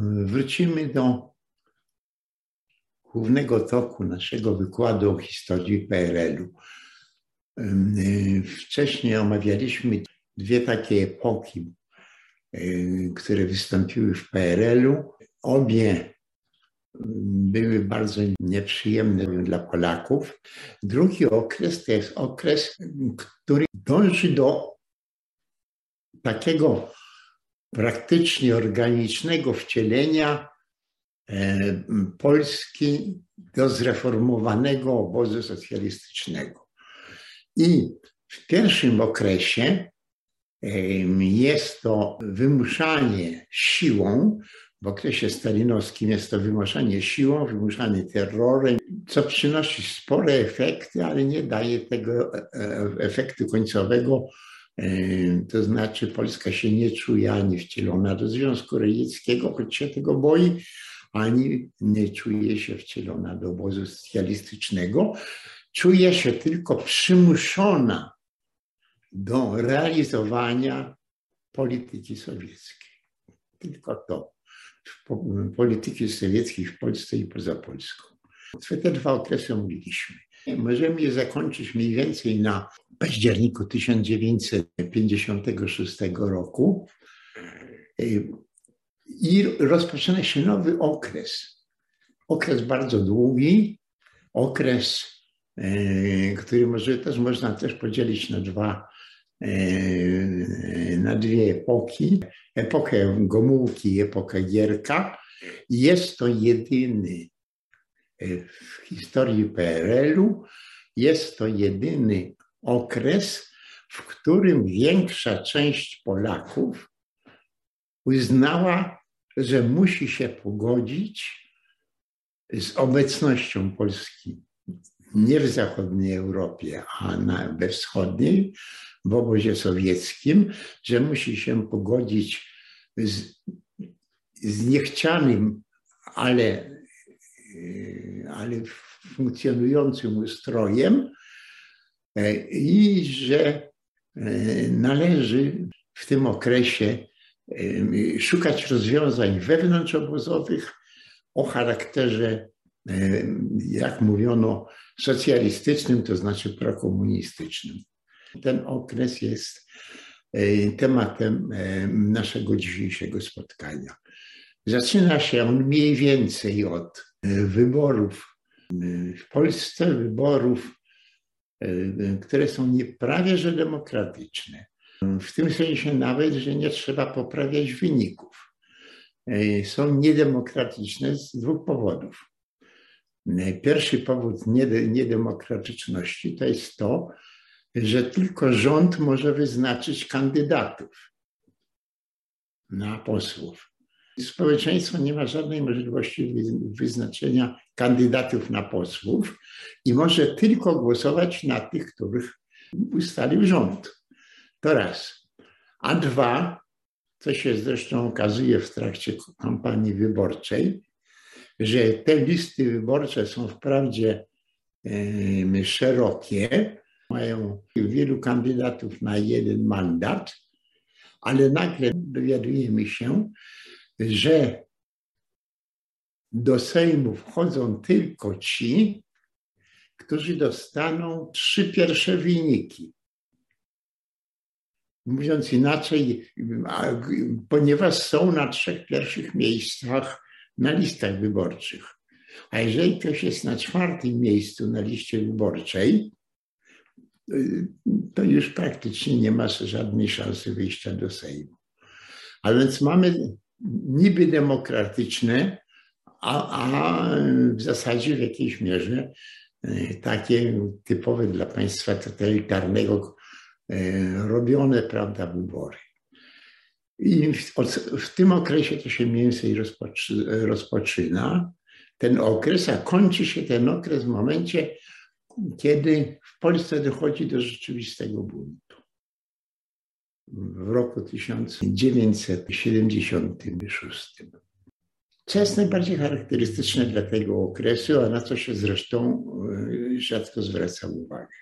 Wrócimy do głównego toku naszego wykładu o historii PRL-u. Wcześniej omawialiśmy dwie takie epoki, które wystąpiły w PRL-u. Obie były bardzo nieprzyjemne dla Polaków. Drugi okres to jest okres, który dąży do takiego praktycznie organicznego wcielenia e, Polski do zreformowanego obozu socjalistycznego. I w pierwszym okresie jest to wymuszanie siłą, w okresie stalinowskim jest to wymuszanie siłą, wymuszanie terrorem, co przynosi spore efekty, ale nie daje tego e, e, efektu końcowego, to znaczy Polska się nie czuje ani wcielona do Związku Radzieckiego, choć się tego boi, ani nie czuje się wcielona do obozu socjalistycznego. Czuje się tylko przymuszona do realizowania polityki sowieckiej. Tylko to. Polityki sowieckiej w Polsce i poza Polską. Te dwa okresy omówiliśmy. Możemy je zakończyć mniej więcej na październiku 1956 roku i rozpoczyna się nowy okres. Okres bardzo długi, okres, e, który może też można też podzielić na dwa, e, na dwie epoki. Epokę Gomułki i epokę Gierka. Jest to jedyny w historii PRL-u, jest to jedyny okres, w którym większa część Polaków uznała, że musi się pogodzić z obecnością Polski nie w zachodniej Europie, a na, we wschodniej, w obozie sowieckim, że musi się pogodzić z, z niechcianym, ale, ale funkcjonującym ustrojem, E, i że e, należy w tym okresie e, szukać rozwiązań wewnątrzobozowych o charakterze, jak mówiono, socjalistycznym, to znaczy prokomunistycznym. Ten okres jest tematem naszego dzisiejszego spotkania. Zaczyna się on mniej więcej od wyborów w Polsce, wyborów Y, które są nie prawie że demokratyczne. W tym sensie nawet, że nie trzeba poprawiać wyników. Są niedemokratyczne z dwóch powodów. Pierwszy powód niedemokratyczności to jest to, że tylko rząd może wyznaczyć kandydatów na posłów. Społeczeństwo nie ma żadnej możliwości wyznaczenia kandydatów na posłów i może tylko głosować na tych, których ustalił rząd. To raz. A dwa, co się zresztą okazuje w trakcie kampanii wyborczej, że te listy wyborcze są wprawdzie szerokie, mają wielu kandydatów na jeden mandat, ale nagle dowiadujemy się, że do Sejmu wchodzą tylko ci, którzy dostaną trzy pierwsze wyniki. Mówiąc inaczej, ponieważ są na trzech pierwszych miejscach na listach wyborczych. A jeżeli ktoś jest na czwartym miejscu na liście wyborczej, to już praktycznie nie ma żadnej szansy wyjścia do Sejmu. A więc mamy niby demokratyczne, a, a w zasadzie w jakiejś mierze e, takie typowe dla państwa totalitarnego e, robione, prawda, wybory. I w, w, tym okresie to się mniej więcej rozpoczy, rozpoczyna ten okres, a kończy się ten okres w momencie, kiedy w Polsce dochodzi do rzeczywistego buntu w roku 1976. Co jest najbardziej charakterystyczne dla tego okresu, a na co się zresztą e, rzadko zwraca uwagę.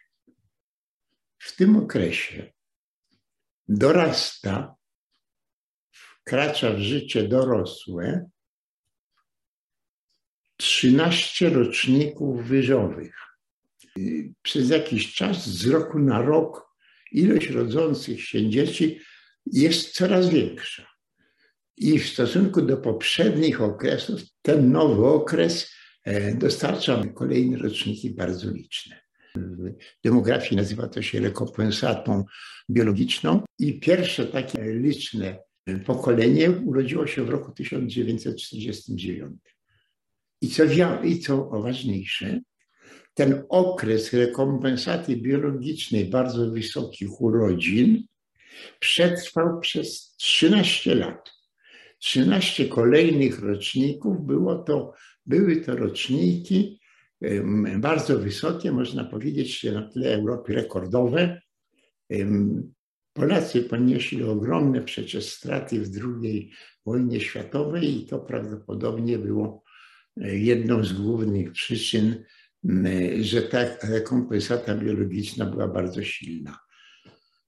W tym okresie dorasta, wkracza w życie dorosłe 13 roczników wyżowych. Przez jakiś czas, z roku na rok, ilość rodzących się dzieci jest coraz większa. I w stosunku do poprzednich okresów, ten nowy okres e, dostarcza kolejne roczniki bardzo liczne. W demografii nazywa to się rekompensatą biologiczną i pierwsze takie liczne pokolenie urodziło się w roku 1949. I co, i co ważniejsze, ten okres rekompensaty biologicznej bardzo wysokich urodzin przetrwał przez 13 lat. 13 kolejnych roczników było to, były to roczniki bardzo wysokie, można powiedzieć, na tle Europy rekordowe. Polacy ponieśli ogromne przecież straty w II wojnie światowej i to prawdopodobnie było e, jedną z głównych przyczyn, że ta rekompensata biologiczna była bardzo silna.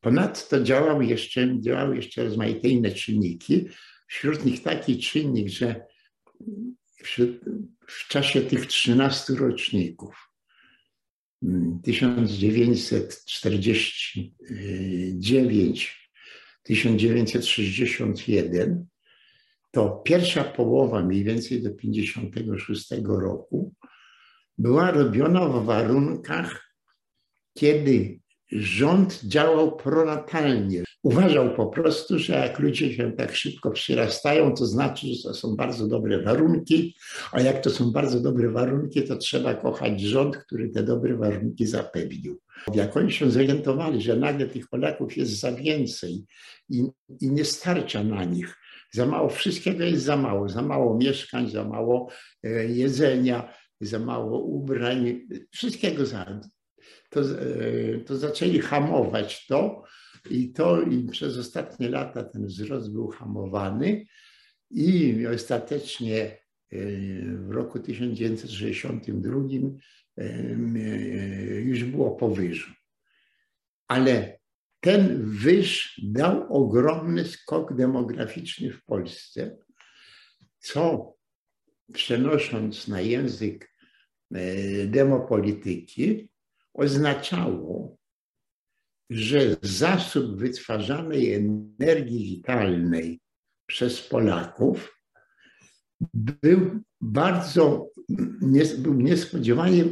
Ponadto działały jeszcze, działały jeszcze rozmaite inne czynniki. Wśród nich taki czynnik, że wśród, w czasie tych 13 roczników 1949, 1961, to pierwsza połowa, mniej więcej do 56 roku, była robiona w warunkach, kiedy rząd działał pronatalnie. Uważał po prostu, że jak ludzie się tak szybko przyrastają, to znaczy, że to są bardzo dobre warunki, a jak to są bardzo dobre warunki, to trzeba kochać rząd, który te dobre warunki zapewnił. Jak oni się zorientowali, że nagle tych Polaków jest za więcej i, i nie starcza na nich, za mało, wszystkiego jest za mało, za mało mieszkań, za mało e, jedzenia, za mało ubrań, wszystkiego za, to, e, to zaczęli hamować to i to i przez ostatnie lata ten wzrost był hamowany i ostatecznie e, w roku 1962 e, już było powyżu. Ale ten wyż dał ogromny skok demograficzny w Polsce, co przenosząc na język demopolityki, oznaczało, że zasób wytwarzanej energii witalnej przez Polaków był bardzo, był niespodziewanie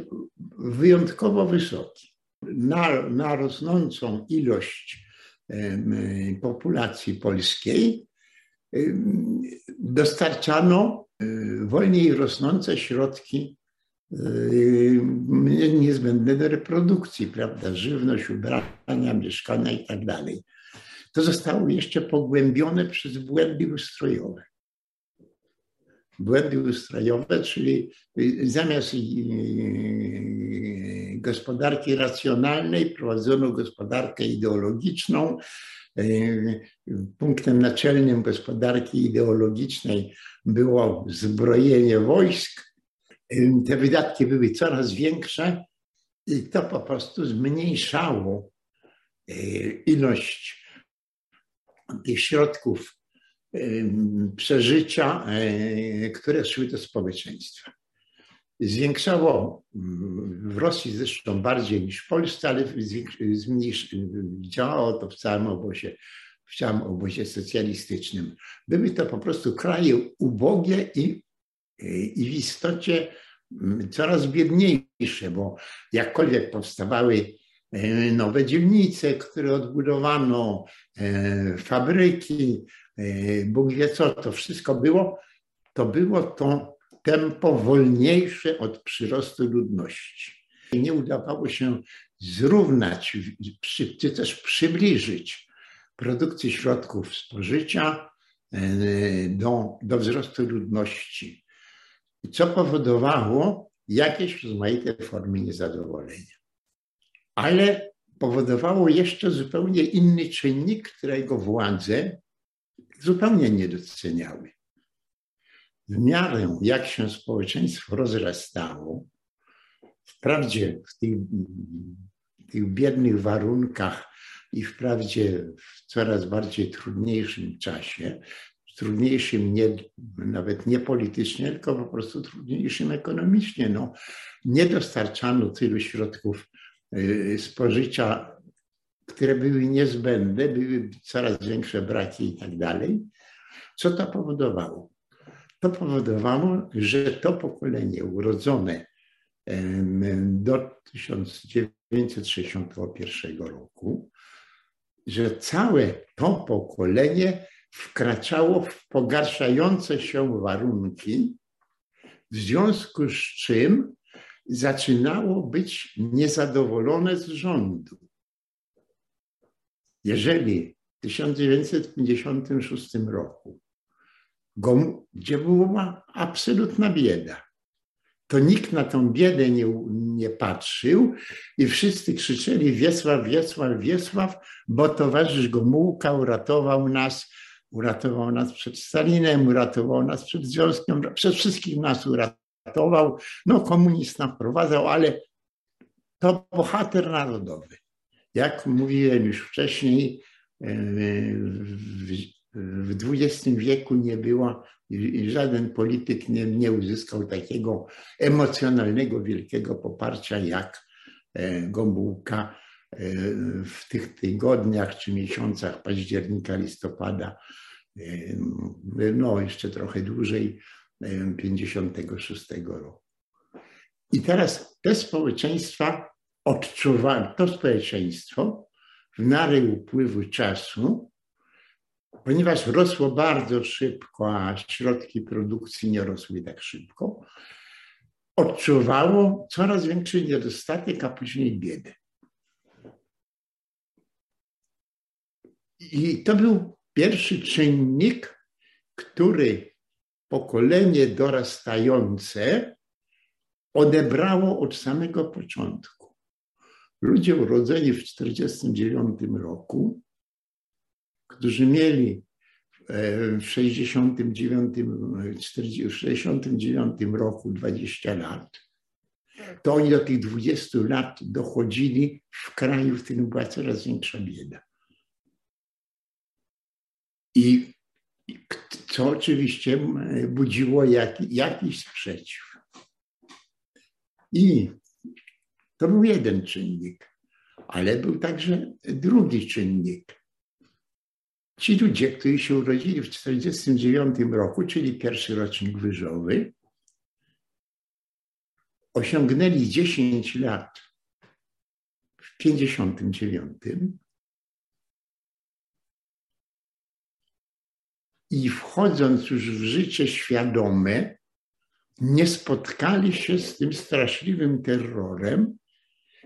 wyjątkowo wysoki. Na, na rosnącą ilość populacji polskiej dostarczano e, wolniej rosnące środki Yy, niezbędne do reprodukcji, prawda? Żywność, ubrania, mieszkania i tak dalej. To zostało jeszcze pogłębione przez błędy ustrojowe. Błędy ustrojowe, czyli zamiast yy, gospodarki racjonalnej prowadzono gospodarkę ideologiczną. Yy, punktem naczelnym gospodarki ideologicznej było zbrojenie wojsk, te wydatki były coraz większe i to po prostu zmniejszało e, ilość tych środków przeżycia, e, które szły do społeczeństwa. Zwiększało w Rosji zresztą bardziej niż w Polsce, ale działało to w całym obozie, w całym obozie socjalistycznym. Były to po prostu kraje ubogie i i w istocie mm, coraz biedniejsze, bo jakkolwiek powstawały e, nowe dzielnice, które odbudowano, e, fabryki, e, Bóg wie co, to wszystko było, to było to tempo wolniejsze od przyrostu ludności. Nie udawało się zrównać, czy też przybliżyć produkcji środków spożycia do, do wzrostu ludności co powodowało jakieś rozmaite formy niezadowolenia. Ale powodowało jeszcze zupełnie inny czynnik, którego władze zupełnie nie doceniały. W miarę jak się społeczeństwo rozrastało, wprawdzie w tych, tych biednych warunkach i wprawdzie w coraz bardziej trudniejszym czasie, trudniejszym nie, nawet nie politycznie, tylko po prostu trudniejszym ekonomicznie. No, nie dostarczano tylu środków y, spożycia, które były niezbędne, były coraz większe braki i tak dalej. Co to powodowało? To powodowało, że to pokolenie urodzone do 1961 roku, że całe to pokolenie wkraczało w pogarszające się warunki, w związku z czym zaczynało być niezadowolone z rządu. Jeżeli w 1956 roku, gdzie była absolutna bieda, to nikt na tą biedę nie, nie patrzył i wszyscy krzyczeli Wiesław, Wiesław, Wiesław, bo towarzysz Gomułka uratował nas, uratował nas przed Stalinem, uratował nas przed Związkiem, przed wszystkich nas uratował. No komunista wprowadzał, ale to bohater narodowy. Jak mówiłem już wcześniej, e, w XX wieku nie było żaden polityk nie, nie uzyskał takiego emocjonalnego, wielkiego poparcia jak e, Gomułka e, w tych tygodniach czy miesiącach października, listopada, e, no jeszcze trochę dłużej, 56 roku. I teraz te społeczeństwa odczuwają, to społeczeństwo w miarę upływu czasu ponieważ rosło bardzo szybko, a środki produkcji nie rosły tak szybko, odczuwało coraz większy niedostatek, a później biedę. I to był pierwszy czynnik, który pokolenie dorastające odebrało od samego początku. Ludzie urodzeni w 1949 roku którzy mieli e, w 69, 69 roku 20 lat, to oni do tych 20 lat dochodzili w kraju, w którym była coraz większa bieda. I co oczywiście budziło jak, jakiś sprzeciw. I to był jeden czynnik, ale był także drugi czynnik. Ci ludzie, którzy się urodzili w 1949 roku, czyli pierwszy rocznik wyżowy, osiągnęli 10 lat w 1959 i wchodząc już w życie świadome, nie spotkali się z tym straszliwym terrorem,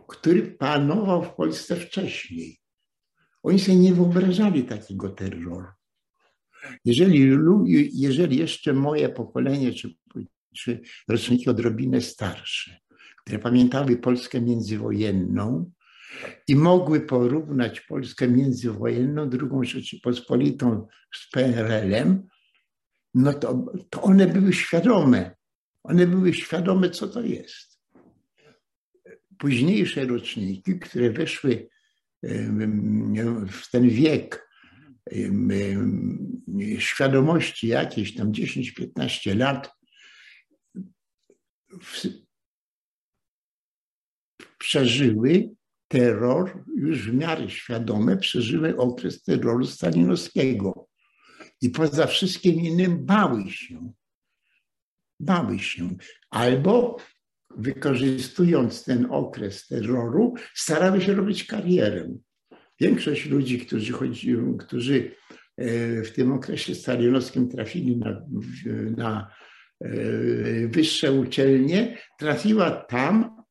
który panował w Polsce wcześniej. Oni sobie nie wyobrażali takiego terroru. Jeżeli, jeżeli jeszcze moje pokolenie, czy, czy roczniki odrobinę starsze, które pamiętały Polskę międzywojenną i mogły porównać Polskę międzywojenną, drugą Rzeczypospolitą z PRL-em, no to, to one były świadome. One były świadome, co to jest. Późniejsze roczniki, które weszły w ten wiek świadomości jakiejś tam 10-15 lat przeżyły terror, już w miarę świadome przeżyły okres terroru stalinowskiego. I poza wszystkim innym bały się. Bały się. Albo wykorzystując ten okres terroru, starały się robić karierę. Większość ludzi, którzy, chodzi, którzy e, w tym okresie stalinowskim trafili na, na e, wyższe uczelnie, trafiła tam,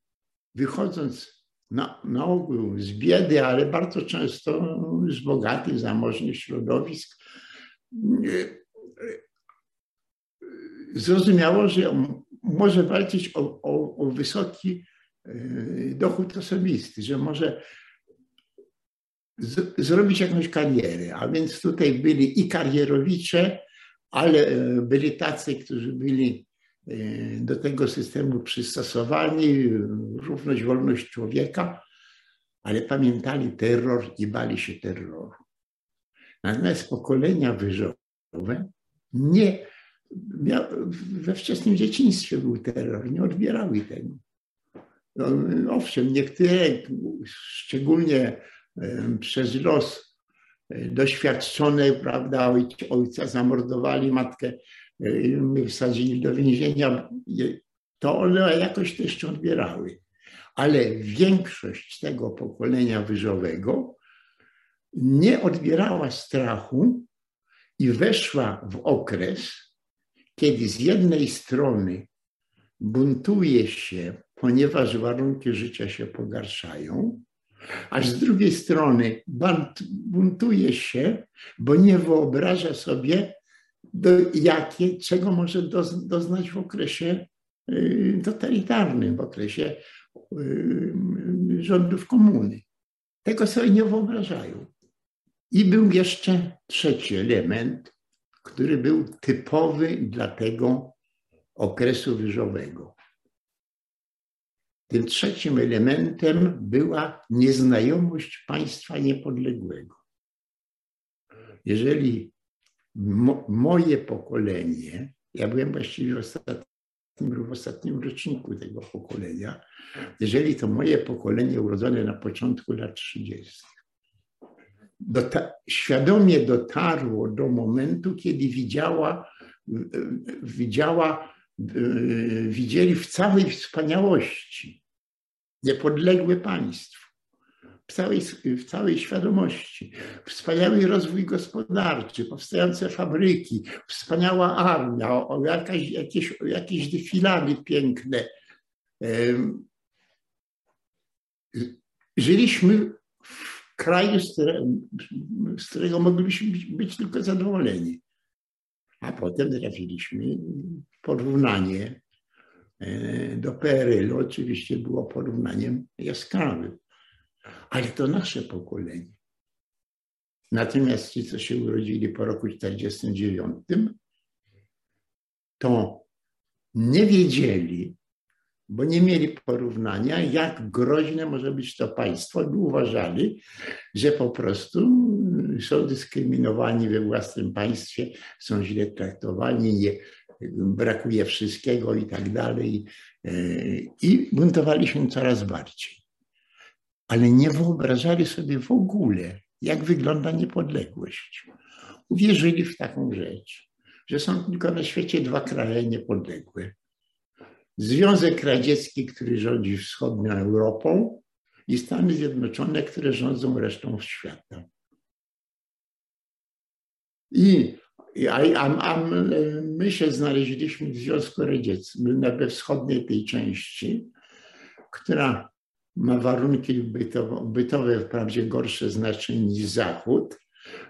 wychodząc na, na ogół z biedy, ale bardzo często z bogatych, zamożnych środowisk, e, zrozumiało, że może walczyć o, o, o wysoki e, dochód osobisty, że może z, zrobić jakąś karierę. A więc tutaj byli i karierowicze, ale e, byli tacy, którzy byli e, do tego systemu przystosowani, równość, wolność człowieka, ale pamiętali terror i bali się terroru. Natomiast pokolenia wyżowe nie, we wczesnym dzieciństwie był terror, nie odbierały tego. No, owszem, niektóre, szczególnie przez los e, doświadczone, prawda, ojca zamordowali, matkę my wsadzili do więzienia, to one jakoś to jeszcze odbierały. Ale większość tego pokolenia wyżowego nie odbierała strachu i weszła w okres, kiedy z jednej strony buntuje się, ponieważ warunki życia się pogarszają, a z drugiej strony buntuje się, bo nie wyobraża sobie, do, jakie, czego może doznać w okresie y, totalitarnym, w okresie y, rządów komuny. Tego sobie nie wyobrażają. I był jeszcze trzeci element, który był typowy dla tego okresu wyżowego. Tym trzecim elementem była nieznajomość państwa niepodległego. Jeżeli mo, moje pokolenie, ja byłem właściwie w ostatnim, w ostatnim roczniku tego pokolenia, jeżeli to moje pokolenie urodzone na początku lat 30. Dota świadomie dotarło do momentu, kiedy widziała, widziała, widzieli w całej wspaniałości niepodległe państwo w całej, w całej świadomości. Wspaniały rozwój gospodarczy, powstające fabryki, wspaniała armia, o, jakaś, jakieś, jakieś defilady piękne. Żyliśmy w kraju, z, z którego być, być tylko zadowoleni. A potem trafiliśmy porównanie e, do PRL-u. Oczywiście było porównaniem jaskrawym ale to nasze pokolenie. Natomiast ci, co się urodzili po roku 49, to nie wiedzieli, bo nie mieli porównania, jak groźne może być to państwo, i uważali, że po prostu są dyskryminowani we własnym państwie, są źle traktowani, nie, brakuje wszystkiego i tak dalej. I buntowali się coraz bardziej ale nie wyobrażali sobie w ogóle, jak wygląda niepodległość. Uwierzyli w taką rzecz, że są tylko na świecie dwa kraje niepodległe. Związek Radziecki, który rządzi wschodnią Europą i Stany Zjednoczone, które rządzą resztą świata. I a, a, my się znaleźliśmy w Związku Radzieckim, we wschodniej tej części, która ma warunki bytowe, bytowe wprawdzie gorsze znacznie niż Zachód,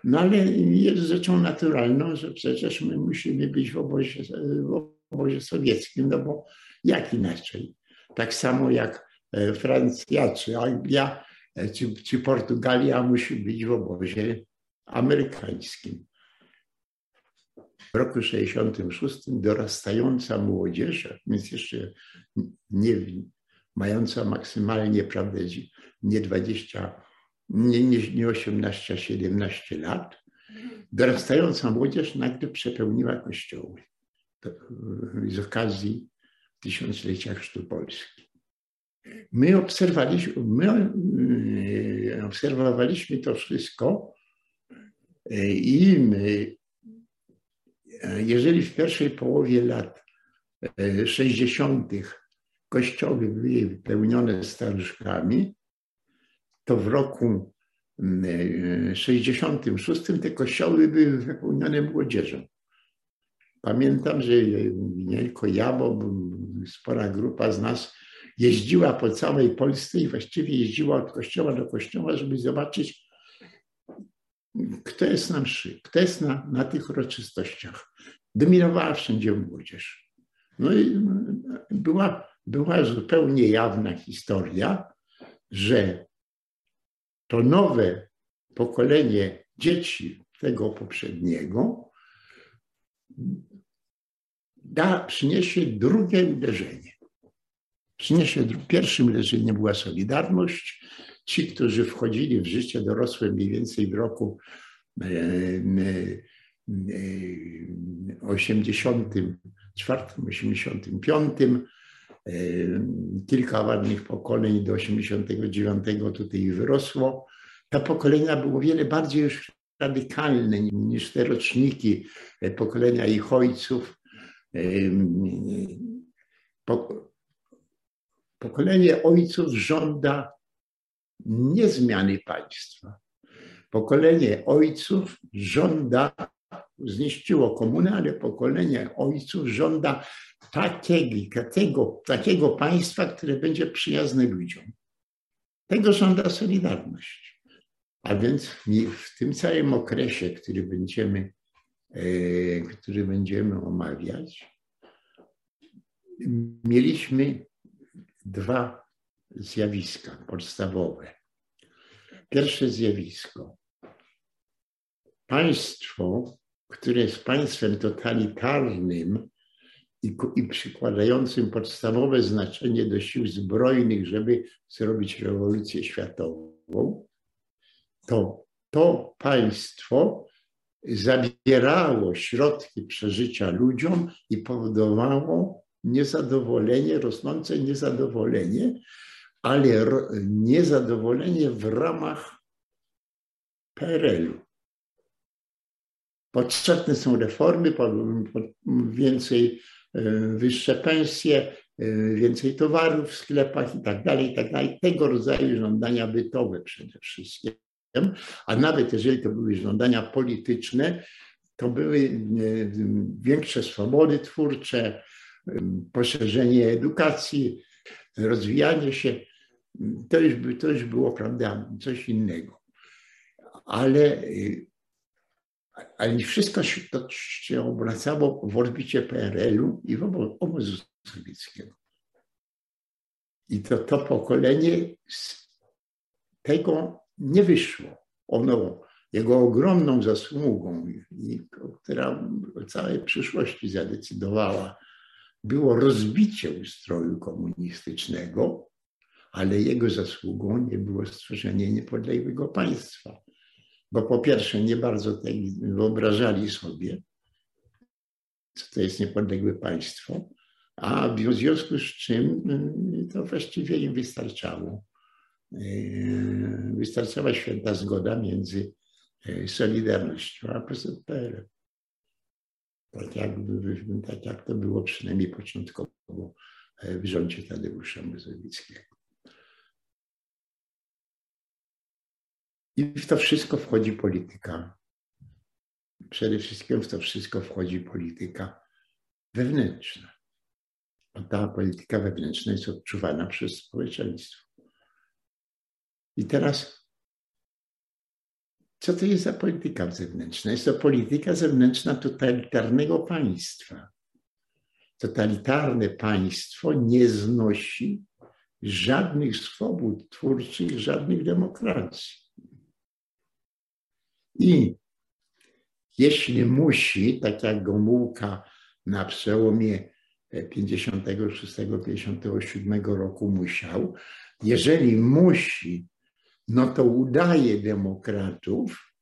no ale jest rzeczą naturalną, że przecież my musimy być w obozie, w obozie sowieckim, no bo jak inaczej? Tak samo jak e, Francja czy Anglia e, czy, czy Portugalia musi być w obozie amerykańskim. W roku 66 dorastająca młodzież, więc jeszcze nie, mająca maksymalnie, prawda, nie 20, nie, nie, nie 18, a 17 lat, dorastająca młodzież nagle przepełniła kościoły z okazji tysiąclecia Chrztu Polski. My obserwowaliśmy, my e, obserwowaliśmy to wszystko e, i my, e, jeżeli w pierwszej połowie lat 60 kościoły były wypełnione staruszkami, to w roku 66 mm, te kościoły były wypełnione młodzieżą. Pamiętam, że nie tylko ja, bo spora grupa z nas jeździła po całej Polsce i właściwie jeździła od kościoła do kościoła, żeby zobaczyć, kto jest na mszy, kto jest na, na tych uroczystościach. Dominowała wszędzie młodzież. No i była była zupełnie jawna historia, że to nowe pokolenie dzieci tego poprzedniego da, przyniesie drugie uderzenie. Przyniesie, pierwszym uderzeniem była Solidarność. Ci, którzy wchodzili w życie dorosłe mniej więcej w roku 84, 85. Kilka ładnych pokoleń do 89 tutaj wyrosło. Te pokolenia było wiele bardziej już radykalne niż te roczniki pokolenia ich ojców. Pokolenie ojców żąda nie zmiany państwa. Pokolenie ojców żąda, zniszczyło komunę, ale pokolenie ojców żąda takiego, takiego, państwa, które będzie przyjazne ludziom. Tego żąda Solidarność. A więc w tym całym okresie, który będziemy, który będziemy omawiać, mieliśmy dwa zjawiska podstawowe. Pierwsze zjawisko. Państwo, które jest państwem totalitarnym i, i przykładającym podstawowe znaczenie do sił zbrojnych, żeby zrobić rewolucję światową, to to państwo zabierało środki przeżycia ludziom i powodowało niezadowolenie, rosnące niezadowolenie, ale niezadowolenie w ramach PRL-u. Potrzebne są reformy, więcej, e, wyższe pensje, e, więcej towarów w sklepach i tak dalej, i tak dalej. Tego rodzaju żądania bytowe przede wszystkim. A nawet jeżeli to były żądania polityczne, to były e, większe swobody twórcze, poszerzenie edukacji, rozwijanie się. To już, to już było, prawda, coś innego. Ale, ale wszystko się, to się obracało w orbicie PRL-u i w obozu sowieckiego. I to, to pokolenie z tego nie wyszło. Ono, jego ogromną zasługą, która o całej przyszłości zadecydowała, było rozbicie ustroju komunistycznego, ale jego zasługą nie było stworzenie niepodległego państwa. Bo po pierwsze, nie bardzo tej wyobrażali sobie, co to jest niepodległe państwo, a w związku z czym y, to właściwie im wystarczało. Y, wystarczała święta zgoda między y, Solidarnością a PZPR. Tak jak, tak jak to było przynajmniej początkowo w rządzie Tadeusza Mazowieckiego. I w to wszystko wchodzi polityka. Przede wszystkim w to wszystko wchodzi polityka wewnętrzna. A ta polityka wewnętrzna jest odczuwana przez społeczeństwo. I teraz, co to jest za polityka zewnętrzna? Jest to polityka zewnętrzna totalitarnego państwa. Totalitarne państwo nie znosi żadnych swobód twórczych, żadnych demokracji. I jeśli musi, tak jak Gomułka na przełomie 56-57 roku musiał, jeżeli musi, no to udaje demokratów,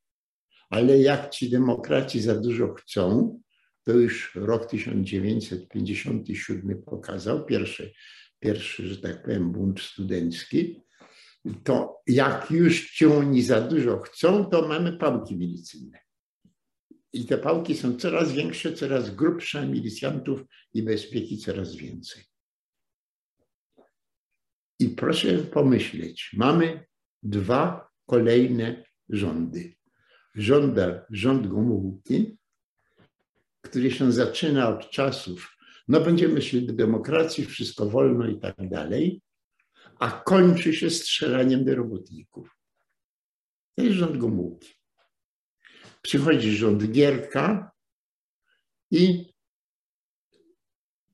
ale jak ci demokraci za dużo chcą, to już rok 1957 pokazał, pierwszy, pierwszy że tak powiem, bunt studencki, to jak już ci oni za dużo chcą, to mamy pałki milicyjne. I te pałki są coraz większe, coraz grubsze, milicjantów i bezpieki coraz więcej. I proszę pomyśleć, mamy dwa kolejne rządy. Rząda, rząd Gomułki, który się zaczyna od czasów, no będziemy szli do demokracji, wszystko wolno i tak dalej, a kończy się strzelaniem do robotników. To jest rząd Gomułki. Przychodzi rząd Gierka i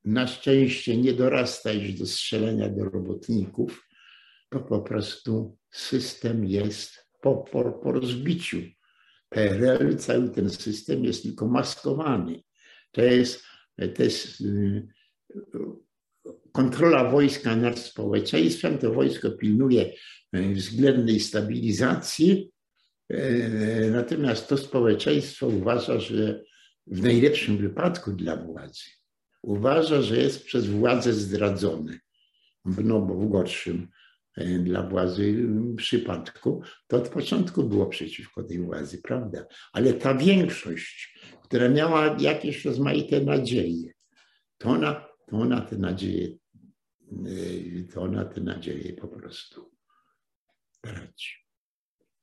na szczęście nie dorasta już do strzelania do robotników, bo po prostu system jest po, po, po rozbiciu. PRL, cały ten system jest tylko maskowany. To jest, to jest y, kontrola wojska nad społeczeństwem. To wojsko pilnuje y, względnej stabilizacji Natomiast to społeczeństwo uważa, że w najlepszym wypadku dla władzy uważa, że jest przez władzę zdradzony. No bo w gorszym dla władzy przypadku, to od początku było przeciwko tej władzy, prawda? Ale ta większość, która miała jakieś rozmaite nadzieje, to ona, to ona te nadzieje, e, to ona te nadzieje po prostu traci.